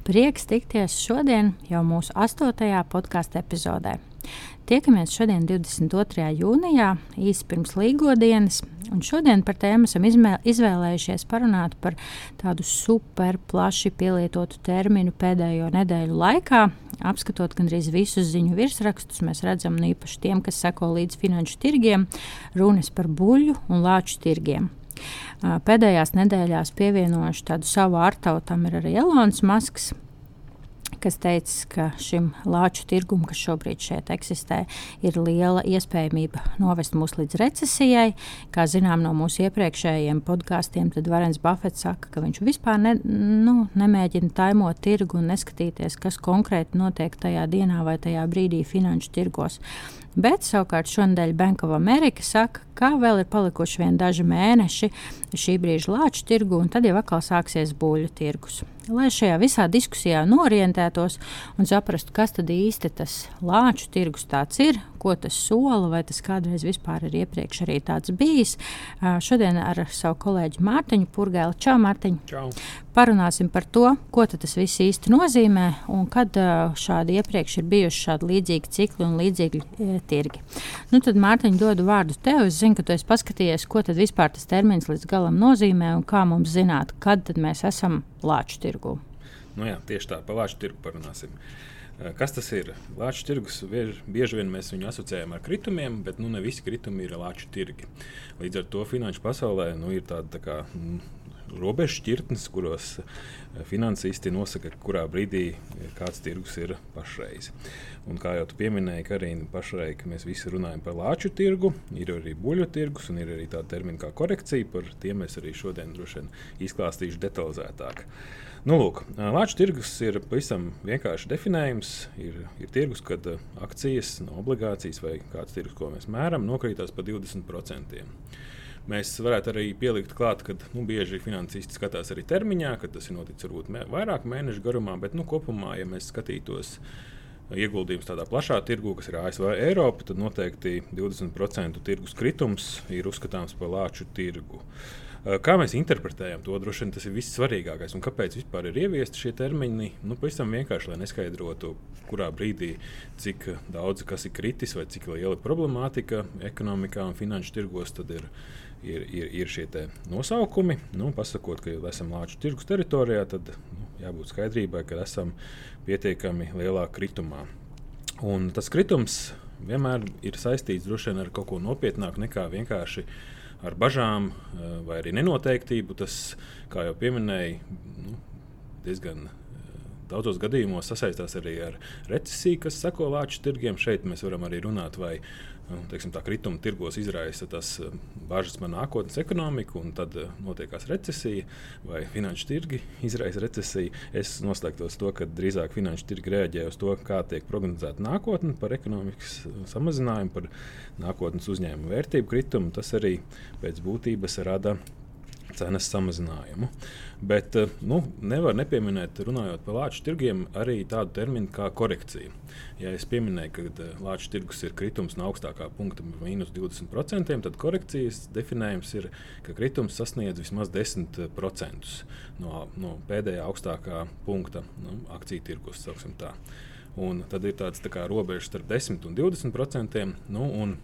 Prieks tikties šodien jau mūsu astotajā podkāstu epizodē. Tiekamies šodien, 22. jūnijā, īsi pirms līgodienas, un šodien par tēmu esam izvēlējušies parunāt par tādu super plaši pielietotu terminu pēdējo nedēļu laikā. Apskatot gandrīz visus ziņu virsrakstus, mēs redzam, nu īpaši tiem, kas seko līdz finanšu tirgiem, runas par buļļu un lāču tirgiem. Pēdējās nedēļās pievienojuši tādu savu artavu, tam ir arī Elonas Masks kas teica, ka šim lāču tirgumam, kas šobrīd šeit eksistē, ir liela iespējamība novest mūs līdz recesijai. Kā zinām no mūsu iepriekšējiem podkāstiem, tad Varens Buffets saka, ka viņš vispār ne, nu, nemēģina taimot tirgu un neskatīties, kas konkrēti notiek tajā dienā vai tajā brīdī finanšu tirgos. Bet savukārt šonadēļ Bank of America saka, ka vēl ir palikuši vien daži mēneši šī brīža lāču tirgu, un tad jau atkal sāksies buļļu tirgus. Lai šajā visā diskusijā norientētos un saprastu, kas tad īsti tas lāču tirgus ir, ko tas sola, vai tas kādreiz vispār ir iepriekš arī tāds bijis. Šodien ar savu kolēģi Mārtiņu Purgēlu. Čau, Mārtiņ! Čau! Parunāsim par to, ko tas viss īsti nozīmē un kad šādi iepriekš ir bijuši šādi līdzīgi cikli un līdzīgi e, tirgi. Nu, tad Mārtiņ dodu vārdu tev. Es zinu, ka tu esi paskatījies, ko tad vispār tas termins līdz galam nozīmē un kā mums zināt, kad mēs esam lāču tirgu. Nu jā, tieši tā, par lāču tirgu parunāsim. Eh, kas tas ir? Lāču tirgus bieži, bieži vien mēs viņu asociējam ar kritumiem, bet nu, ne visi kritumi ir lāču tirgi. Līdz ar to finanšu pasaulē nu, ir tāda tā kā, mm, robežu šķirtnes, kuros eh, finansisti nosaka, kurā brīdī eh, kāds tirgus ir pašreiz. Un kā jau pieminēji, Karina, pašreiz mēs visi runājam par lāču tirgu, ir arī buļļu tirgus un ir arī tāda termina kā korekcija. Par tiem es arī šodien droši vien izklāstīšu detalizētāk. Nu, lūk, Lāču tirgus ir pavisam vienkārši definējums. Ir, ir tirgus, kad akcijas, obligācijas vai kāds tirgus, ko mēs mēram, nokrītās par 20%. Mēs varētu arī pielikt klāt, ka nu, bieži finansisti skatās arī termiņā, kad tas ir noticis varbūt mē, vairāk mēnešu garumā, bet nu, kopumā, ja mēs skatītos ieguldījumus tādā plašā tirgu, kas ir ASV Eiropa, tad noteikti 20% tirgus kritums ir uzskatāms par lāču tirgu. Uh, kā mēs interpretējam to, droši vien tas ir vissvarīgākais. Un kāpēc vispār ir ieviesti šie termini? Nu, pavisam vienkārši, lai neskaidrotu, kurā brīdī, cik daudz kas ir kritis vai cik liela problemātika ekonomikā un finanšu tirgos, ir, ir, ir, ir šie nosaukumi. Nu, pasakot, ka esam Lāču tirgus teritorijā, tad nu, jābūt skaidrībai, ka esam pietiekami lielā kritumā. Un tas kritums vienmēr ir saistīts vien ar kaut ko nopietnāku nekā vienkārši ar bažām eh, vai arī nenoteiktību. Tas, kā jau pieminēju, nu, diezgan eh, daudzos gadījumos sasaistās arī ar recesiju, kas seko lāču tirgiem. Šeit mēs varam arī runāt, vai teiksim, tā krituma tirgos izraisa tas eh, bažas par nākotnes ekonomiku, un tad notiekās recesija, vai finanšu tirgi izraisa recesiju. Es noslēgtos to, ka drīzāk finanšu tirgi reaģē uz to, kā tiek prognozēta nākotne par ekonomikas samazinājumu, par nākotnes uzņēmuma vērtību kritumu. Tas arī pēc būtības rada cenas samazinājumu. Bet eh, nu, nevar nepieminēt, runājot par lāču tirgiem, arī tādu terminu kā korekcija. Ja es pieminēju, ka eh, lāču tirgus ir kritums no augstākā punkta mīnus 20%, tad korekcijas definējums ir, ka kritums sasniedz vismaz 10% no, no pēdējā augstākā punkta nu, akciju tirgus. Un tad ir tāds tā kā robeža starp 10 un 20 procentiem. Nu, un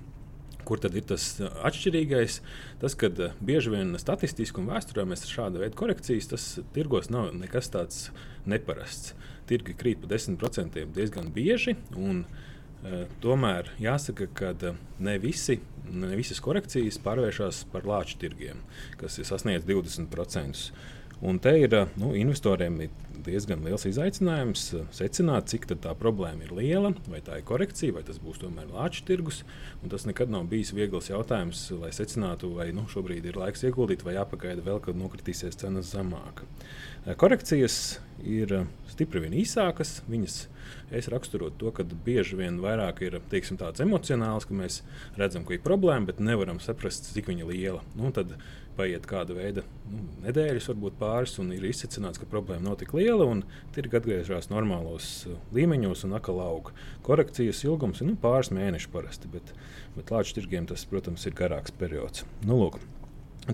Kur tad ir tas uh, atšķirīgais? Tas, ka uh, bieži vien statistiski un vēsturē mēs šāda veida korekcijas, tas tirgos nav nekas tāds neparasts. Tirgi krīt pa 10% diezgan bieži. Uh, Tomēr jāsaka, ka ne, visi, ne visas korekcijas pārvēršas par lāču tirgiem, kas ir sasniedzis 20%. Un te ir nu, investoriem ir diezgan liels izaicinājums secināt, cik tā problēma ir liela, vai tā ir korekcija, vai tas būs tomēr lāču tirgus. Tas nekad nav bijis viegls jautājums, lai secinātu, vai nu, šobrīd ir laiks ieguldīt, vai jāpagaida vēl, kad nokritīsies cenas zemāk. Korekcijas ir stipri vien īsākas. Viņas es raksturotu to, ka bieži vien vairāk ir teiksim, tāds emocionāls, ka mēs redzam, ka ir problēma, bet nevaram saprast, cik liela. Nu, tad paiet kāda veida nu, nedēļas, varbūt pāris, un ir izsmeļots, ka problēma nav tik liela, un tirgi atgriežas normālos uh, līmeņos un atkal aug. Korekcijas ilgums ir nu, pāris mēneši parasti, bet, bet lāču tirgiem tas, protams, ir garāks periods. Nu, lūk,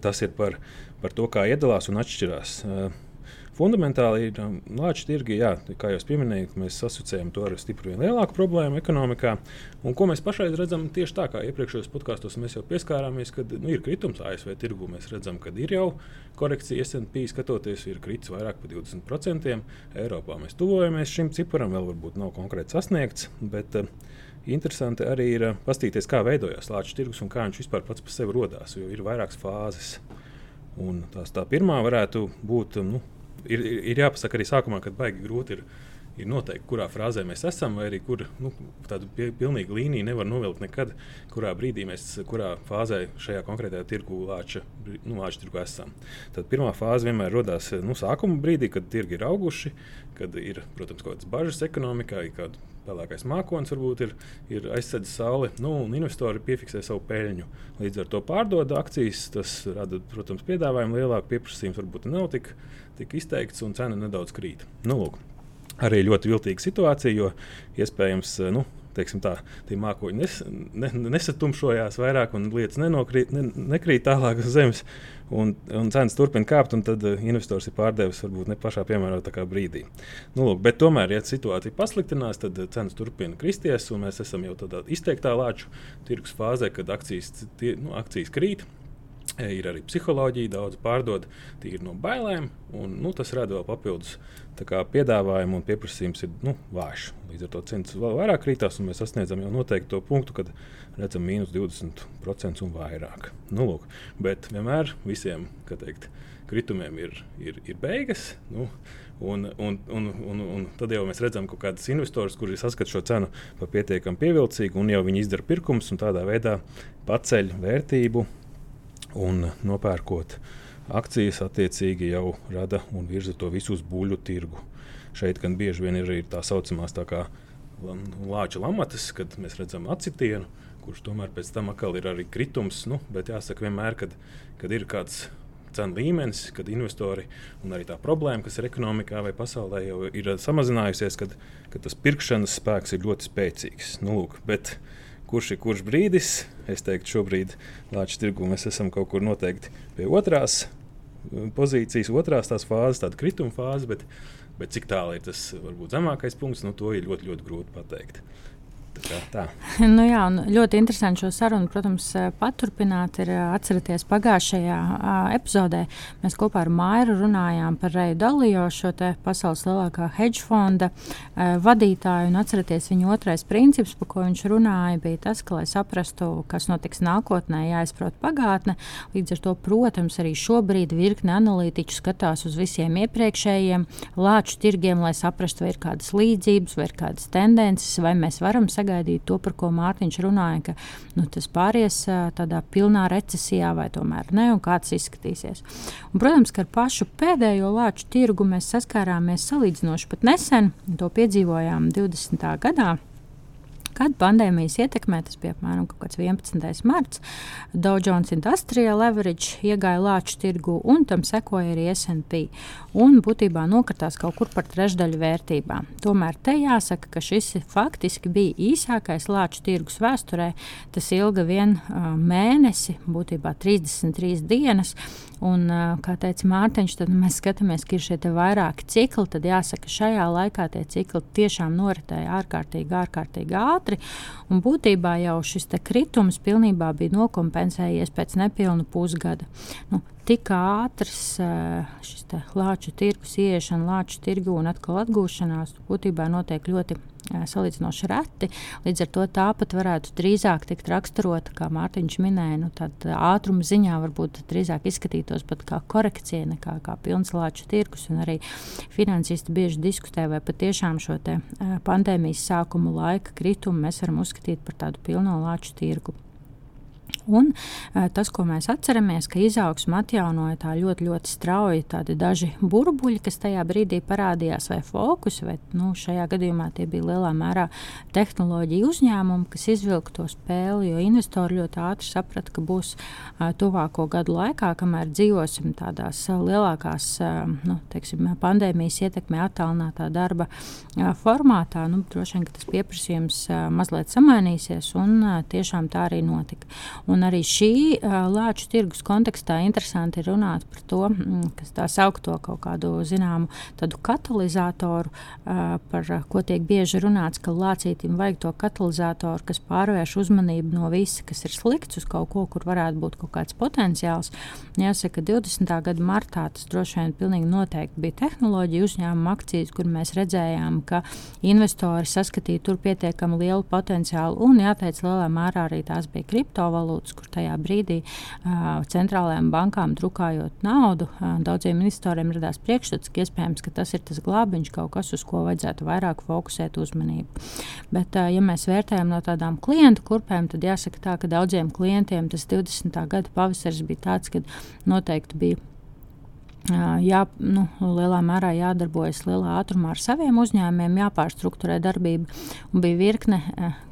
tas ir par, par to, kā iedalās un atšķirās. Uh, Fundamentāli ir um, lāču tirgi, jā, kā jau minēju, mēs asociējam to ar stipri lielāku problēmu ekonomikā. Un ko mēs pašlaik redzam, tieši tā kā iepriekšējos podkāstos mēs jau pieskārāmies, kad nu, ir kritums ASV tirgu. Mēs redzam, ka ir jau korekcija SP skatoties, ir kritis vairāk par 20%. Eiropā mēs tuvojamies šim ciparam, vēl varbūt nav konkrēti sasniegts. Bet, uh, Interesanti arī ir uh, paskatīties, kā veidojās lāču tirgus un kā viņš vispār pats par sevi radās. Jo ir vairākas fāzes. Un tās, tā pirmā varētu būt nu, ir, ir jāpasaka arī sākumā, kad baigi grūti ir. Ir noteikti, kurā frāzē mēs esam, vai arī kur nu, tādu pilnīgu līniju nevar novilkt nekad, kurā brīdī mēs, kurā fāzē šajā konkrētajā tirgu lāča, nu, lāča tirgu esam. Tad pirmā fāze vienmēr radās nu, sākuma brīdī, kad tirgi ir auguši, kad ir, protams, kaut kādas bažas ekonomikā, ir kāda pelēkais mākonis varbūt ir, ir aizsedzis sauli, nu, un investori piefiksē savu peļņu. Līdz ar to pārdod akcijas, tas rada, protams, piedāvājumu lielāku pieprasījumu, varbūt nav tik tika izteikts un cena nedaudz krīt. Nu, lūk, arī ļoti viltīga situācija, jo iespējams. Nu, teiksim, tā, tie mākoņi nes, ne, nesatumšojās vairāk, un lietas nenokrīt, ne, nekrīt tālāk uz zemes, un, un cenas turpina kāpt, un tad uh, investors ir pārdevis varbūt ne pašā piemērotākā brīdī. Nu, lūk, bet tomēr, ja situācija pasliktinās, tad uh, cenas turpina kristies, un mēs esam jau tādā izteiktā lāču tirgus fāzē, kad akcijas, tie, nu, akcijas krīt. E, ir arī psiholoģija, daudz pārdod tīri no bailēm, un nu, tas rada vēl papildus piedāvājumu, un pieprasījums ir nu, vājš. Līdz ar to cenas vēl vairāk krītās, un mēs sasniedzam jau noteikti to punktu, kad redzam mīnus 20% un vairāk. Nu, lūk, bet vienmēr visiem teikt, kritumiem ir, ir, ir beigas. Nu, Un, un, un, un, un tad jau mēs redzam, ka kāds investors, kurš saskata šo cenu par pietiekami pievilcīgu, un jau viņi izdara pirkumus un tādā veidā paceļ vērtību un nopērkot akcijas, attiecīgi jau rada un virza to visu uz buļļu tirgu. Šeit gan bieži vien ir arī tā saucamās tā kā lāča lamatas, kad mēs redzam acitienu, kurš tomēr pēc tam atkal ir arī kritums. Nu, bet jāsaka, vienmēr, kad, kad ir kāds cenu līmenis, kad investori un arī tā problēma, kas ir ekonomikā vai pasaulē, jau ir samazinājusies, kad, kad tas pirkšanas spēks ir ļoti spēcīgs. Nu, lūk, bet, kurš ir kurš brīdis. Es teiktu, šobrīd Latvijas tirgū mēs esam kaut kur noteikti pie otrās uh, pozīcijas, otrās tās fāzes, tāda krituma fāze, bet, bet cik tālu ir tas varbūt zemākais punkts, nu, to ir ļoti, ļoti grūti pateikt. Tā. Nu jā, ļoti interesanti šo sarunu, protams, paturpināt. Ir atcerieties, pagājušajā epizodē mēs kopā ar Mairu runājām par Reju Dalijo, šo pasaules lielākā hedge fonda vadītāju. Un atcerieties, viņa otrais princips, par ko viņš runāja, bija tas, ka, lai saprastu, kas notiks nākotnē, jāizprot pagātne. Līdz ar to, protams, arī šobrīd virkne analītiķu skatās uz visiem iepriekšējiem lāču tirgiem, lai saprastu, vai ir kādas līdzības, vai ir kādas tendences, vai mēs varam sagaidīt sagaidīt to, par ko Mārtiņš runāja, ka nu, tas pāries tādā pilnā recesijā vai tomēr ne, un kāds izskatīsies. Un, protams, ka ar pašu pēdējo lāču tirgu mēs saskārāmies salīdzinoši pat nesen, to piedzīvojām 20. gadā. Kad pandēmijas ietekmē, tas bija apmēram 11. marts, Dow Jones Industrial Leverage iegāja lāču tirgu, un tam sekoja arī SP. Un būtībā nokritās kaut kur par trešdaļu vērtībā. Tomēr te jāsaka, ka šis faktiski bija īsākais lāču tirgus vēsturē. Tas ilga vien uh, mēnesi, būtībā 33 dienas. Un, uh, kā teica Mārtiņš, tad mēs skatāmies, ka ir šie vairāki cikli. Tad jāsaka, ka šajā laikā tie cikli tiešām noritēja ārkārtīgi, ārkārtīgi ātri. Un būtībā jau šis kritums pilnībā bija nokompensējies pēc nepilna pusgada. Nu, tik ātrs šis lāču tirgus ieiešana, lāču tirgu un atkal atgūšanās būtībā notiek ļoti salīdzinoši reti. Līdz ar to tāpat varētu drīzāk tikt raksturota, kā Mārtiņš minēja, nu, ātruma ziņā varbūt drīzāk izskatītos pat kā korekcija nekā kā pilns lāču tirgus. Arī finansisti bieži diskutē, vai patiešām šo te, pandēmijas sākuma laika kritumu mēs varam uzskatīt par tādu pilno lāču tirgu. Un tas, ko mēs atceramies, ka izaugsmu atjaunoja tā ļoti, ļoti strauji tādi daži burbuļi, kas tajā brīdī parādījās, vai fokus, vai nu, šajā gadījumā tie bija lielā mērā tehnoloģija uzņēmumi, kas izvilka to spēli, jo investori ļoti ātri saprata, ka būs tuvāko gadu laikā, kamēr dzīvosim tādās lielākās nu, teiksim, pandēmijas ietekmē attālinātā darba formātā, nu, droši vien tas pieprasījums mazliet samainīsies, un tiešām tā arī notika. Un arī šī lāču tirgus kontekstā interesanti ir runāt par to, mm, kas tā saukto kaut kādu zināmu katalizatoru, par ko tiek bieži runāts, ka lācītim vajag to katalizatoru, kas pārvērš uzmanību no visa, kas ir slikts, uz kaut ko, kur varētu būt kaut kāds potenciāls. Jāsaka, ka 20. gada martā tas droši vien pilnīgi noteikti bija tehnoloģija uzņēmuma akcijas, kur mēs redzējām, ka investori saskatīja tur pietiekami lielu potenciālu un, jāteic, lielā mērā arī tās bija kriptovalūtas valūtas, kur tajā brīdī centrālajām bankām drukājot naudu, daudziem investoriem radās priekšstats, ka iespējams ka tas ir tas glābiņš, kaut kas, uz ko vajadzētu vairāk fokusēt uzmanību. Bet, ja mēs vērtējam no tādām klientu kurpēm, tad jāsaka tā, ka daudziem klientiem tas 20. gada pavasaris bija tāds, kad noteikti bija jā, nu, lielā mērā jādarbojas lielā ātrumā ar saviem uzņēmumiem, jāpārstruktūrē darbība. Un bija virkne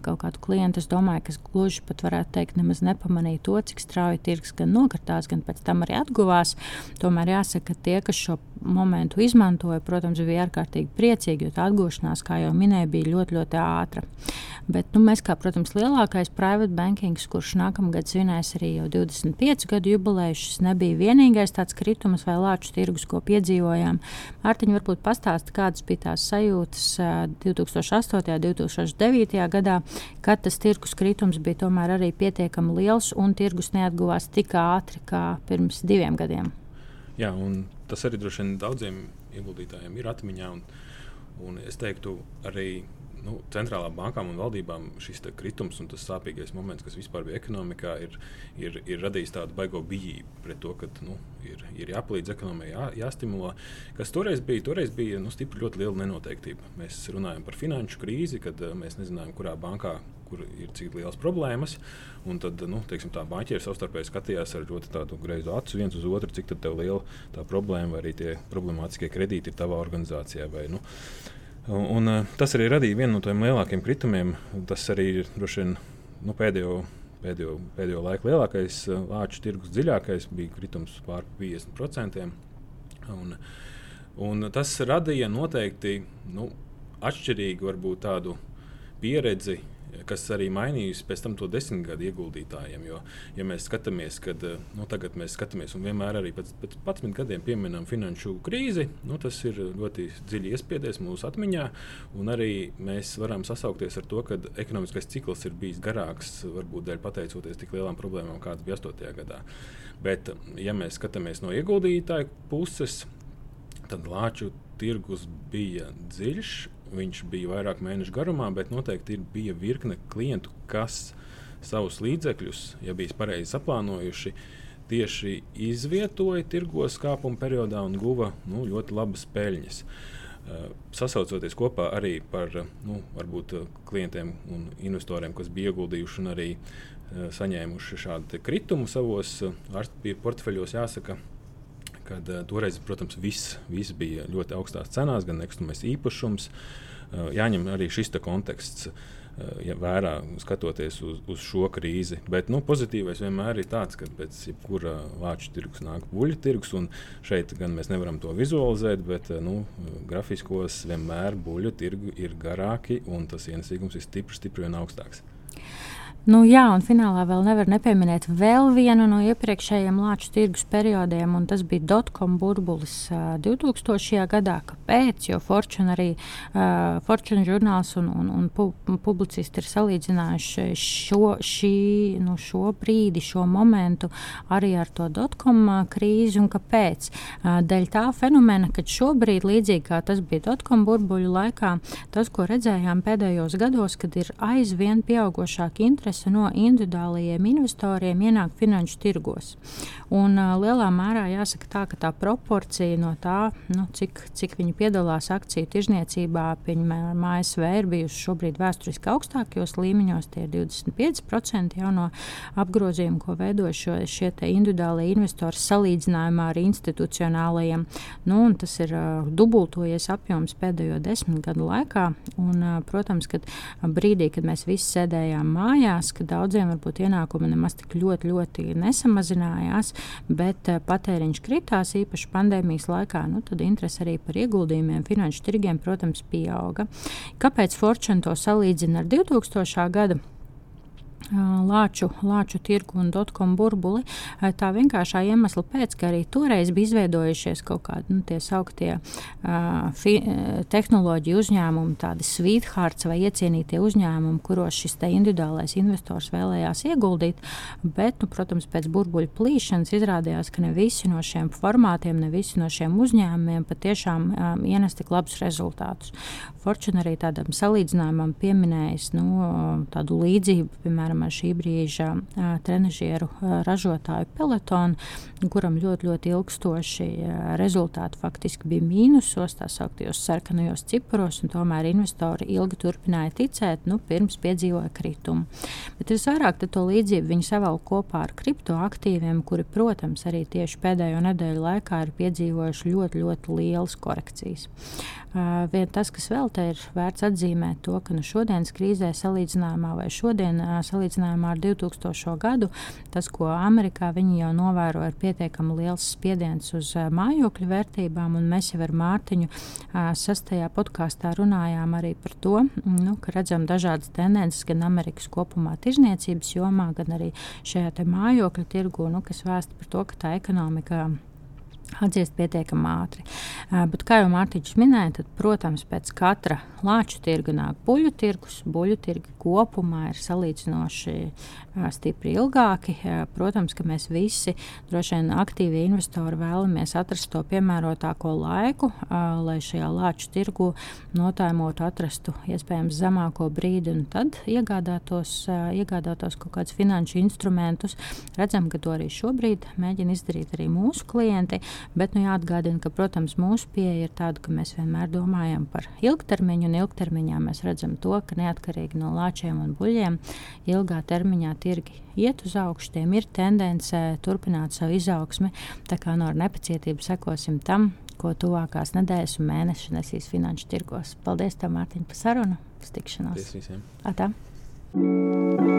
kaut kādu klientu, domāju, kas gluži pat varētu teikt, nemaz nepamanīja to, cik strauji tirgus gan nokritās, gan pēc tam arī atguvās. Tomēr jāsaka, ka tie, kas šo momentu izmantoja, protams, bija ārkārtīgi priecīgi, jo tā atgūšanās, kā jau minēju, bija ļoti, ļoti ātra. Bet nu, mēs, kā, protams, lielākais private banking, kurš nākamgad svinēs arī jau 25 gadu jubileju, šis nebija vienīgais tāds kritums vai lāču tirgus, ko piedzīvojām. Mārtiņa, varbūt pastāsti, kādas bija tās sajūtas 2008. un 2009. gadā, kad tas tirgus kritums bija tomēr arī pietiekami liels un tirgus neatguvās tik ātri kā pirms diviem gadiem. Jā, un tas arī droši vien daudziem ieguldītājiem ir atmiņā. Un, un es teiktu, arī nu, centrālām bankām un valdībām šis kritums un tas sāpīgais moments, kas vispār bija ekonomikā, ir, ir, ir radījis tādu baigo bijību pret to, ka nu, ir, ir jāpalīdz ekonomikai, jā, jāstimulē. Kas toreiz bija? Toreiz bija nu, stipri ļoti liela nenoteiktība. Mēs runājam par finanšu krīzi, kad uh, mēs nezinājām, kurā bankā kur ir cik liels problēmas. Un tad nu, teiksim, tā banķieri savstarpēji skatījās ar ļoti greizu acu viens uz otru, cik liela tā problēma vai arī tie problemātiskie kredīti ir tavā organizācijā. Vai, nu, Un, un, eh, tas arī radīja vienu no tiem lielākiem kritumiem. Tas arī ir droši vien nu, pēdējo, pēdējo, pēdējo laiku lielākais eh, lāču tirgus dziļākais, bija kritums pār 50%. Un, un tas radīja noteikti nu, atšķirīgu varbūt tādu pieredzi kas arī mainījusi pēc tam to desmit gadu ieguldītājiem. Jo, ja mēs skatāmies, kad eh, nu, tagad mēs skatāmies un vienmēr arī pēc, pēc 11 gadiem pieminam finanšu krīzi, nu, tas ir ļoti dziļi iespiedies mūsu atmiņā. Arī mēs varam sasaukties ar to, ka ekonomiskais cikls ir bijis garāks, varbūt dēļ pateicoties tik lielām problēmām, kādas bija 8. gadā. Bet, ja mēs skatāmies no ieguldītāju puses, tad lāču tirgus bija dziļš Viņš bija vairāk mēnešu garumā, bet noteikti ir, bija virkne klientu, kas savus līdzekļus, ja bija pareizi saplānojuši, tieši izvietoja tirgos kāpuma periodā un guva nu, ļoti labas peļņas. Uh, sasaucoties kopā arī par nu, varbūt, klientiem un investoriem, kas bija ieguldījuši un arī uh, saņēmuši šādu kritumu savos portfeļos, jāsaka, kad uh, toreiz, protams, viss, viss bija ļoti augstās cenās, gan nekustamais īpašums. Uh, jāņem arī šis konteksts. Uh, ja vērā skatoties uz, uz šo krīzi. Bet nu, pozitīvais vienmēr ir tāds, ka pēc jebkura vācu tirgus nāk buļbuļs tirgus. Šeit gan mēs nevaram to vizualizēt, bet nu, grafiskos vienmēr buļbuļu tirgi ir garāki un tas ienesīgums ir stipri, stipri vien augstāks. Nu, jā, un finālā vēl nevar nepieminēt vēl vienu no iepriekšējiem lāču tirgus periodiem, un tas bija dotcom burbulis uh, 2000. gadā. Kāpēc? Jo Fortune arī uh, Fortune žurnāls un, un, un pu publicisti ir salīdzinājuši šo, šī, nu, šo brīdi, šo momentu arī ar to dotcom krīzi. Un kāpēc? Uh, dēļ tā fenomena, ka šobrīd, līdzīgi kā tas bija dotcom burbuļu laikā, tas, ko redzējām pēdējos gados, kad ir aizvien pieaugušāka interese interese no individuālajiem investoriem ienāk finanšu tirgos. Un, uh, lielā mērā jāsaka tā, ka tā proporcija no tā, nu, cik, cik viņi piedalās akciju tirzniecībā, piemēram, ASV ir bijusi šobrīd vēsturiski augstākajos līmeņos, tie ir 25% jau no apgrozījuma, ko veido šo, šie individuālie investori salīdzinājumā ar institucionālajiem. Nu, tas ir uh, dubultojies apjoms pēdējo desmit gadu laikā. Un, uh, protams, kad brīdī, kad mēs visi sēdējām mājās, izskatās, ka daudziem varbūt ienākumi nemaz tik ļoti, ļoti nesamazinājās, bet uh, patēriņš kritās īpaši pandēmijas laikā. Nu, tad interese arī par ieguldījumiem finanšu tirgiem, protams, pieauga. Kāpēc Fortune to salīdzina ar 2000. gadu? Lāču, lāču tirgu un dotkomu burbuli. Tā vienkāršā iemesla pēc, ka arī toreiz bija izveidojušies kaut kādi nu, tie sauktie uh, fi, tehnoloģiju uzņēmumi, tādi sweethearts vai iecienītie uzņēmumi, kuros šis individuālais investors vēlējās ieguldīt. Bet, nu, protams, pēc burbuļu plīšanas izrādījās, ka ne visi no šiem formātiem, ne visi no šiem uzņēmumiem patiešām um, ienes tik labus rezultātus. Fortune arī tādam salīdzinājumam pieminējis nu, tādu līdzību, piemēram, piemēram, ar šī brīža trenižieru ražotāju pelotonu, kuram ļoti, ļoti ilgstoši rezultāti faktiski bija mīnusos, tā sauktajos sarkanajos ciparos, un tomēr investori ilgi turpināja ticēt, nu, pirms piedzīvoja kritumu. Bet visvairāk to līdzību viņi savalk kopā ar kriptoaktīviem, kuri, protams, arī tieši pēdējo nedēļu laikā ir piedzīvojuši ļoti, ļoti lielas korekcijas. Uh, vien tas, kas vēl te ir vērts atzīmēt, to, ka nu, šodienas krīzē salīdzinājumā vai šodien uh, salīdzinājumā ar 2000. gadu, tas, ko Amerikā viņi jau novēro, ir pietiekami liels spiediens uz uh, mājokļu vērtībām, mēs jau ar Mārtiņu uh, sastajā podkāstā runājām arī par to, nu, ka redzam dažādas tendences gan Amerikas kopumā tirzniecības jomā, gan arī šajā mājokļu tirgu, nu, kas vēsta par to, ka tā ekonomika atdziest pietiekami ātri. Uh, bet, kā jau Mārtiņš minēja, tad, protams, pēc katra lāču tirga nāk buļļu tirgus. Buļļu tirgi kopumā ir salīdzinoši uh, stipri ilgāki. Uh, protams, ka mēs visi, droši vien aktīvi investori, vēlamies atrast to piemērotāko laiku, uh, lai šajā lāču tirgu notaimotu, atrastu iespējams zemāko brīdi un tad iegādātos, uh, iegādātos kaut kādus finanšu instrumentus. Redzam, ka to arī šobrīd mēģina izdarīt arī mūsu klienti. Bet nu, jāatgādina, ka, protams, mūsu pieeja ir tāda, ka mēs vienmēr domājam par ilgtermiņu, un ilgtermiņā mēs redzam to, ka neatkarīgi no lāčiem un buļļiem, ilgā termiņā tirgi iet uz augšu, tiem ir tendence turpināt savu izaugsmi. Tā kā no nu nepacietību sekosim tam, ko tuvākās nedēļas un mēneši nesīs finanšu tirgos. Paldies, Mārtiņ, par sarunu! Uz tikšanos! Paldies visiem! Atā.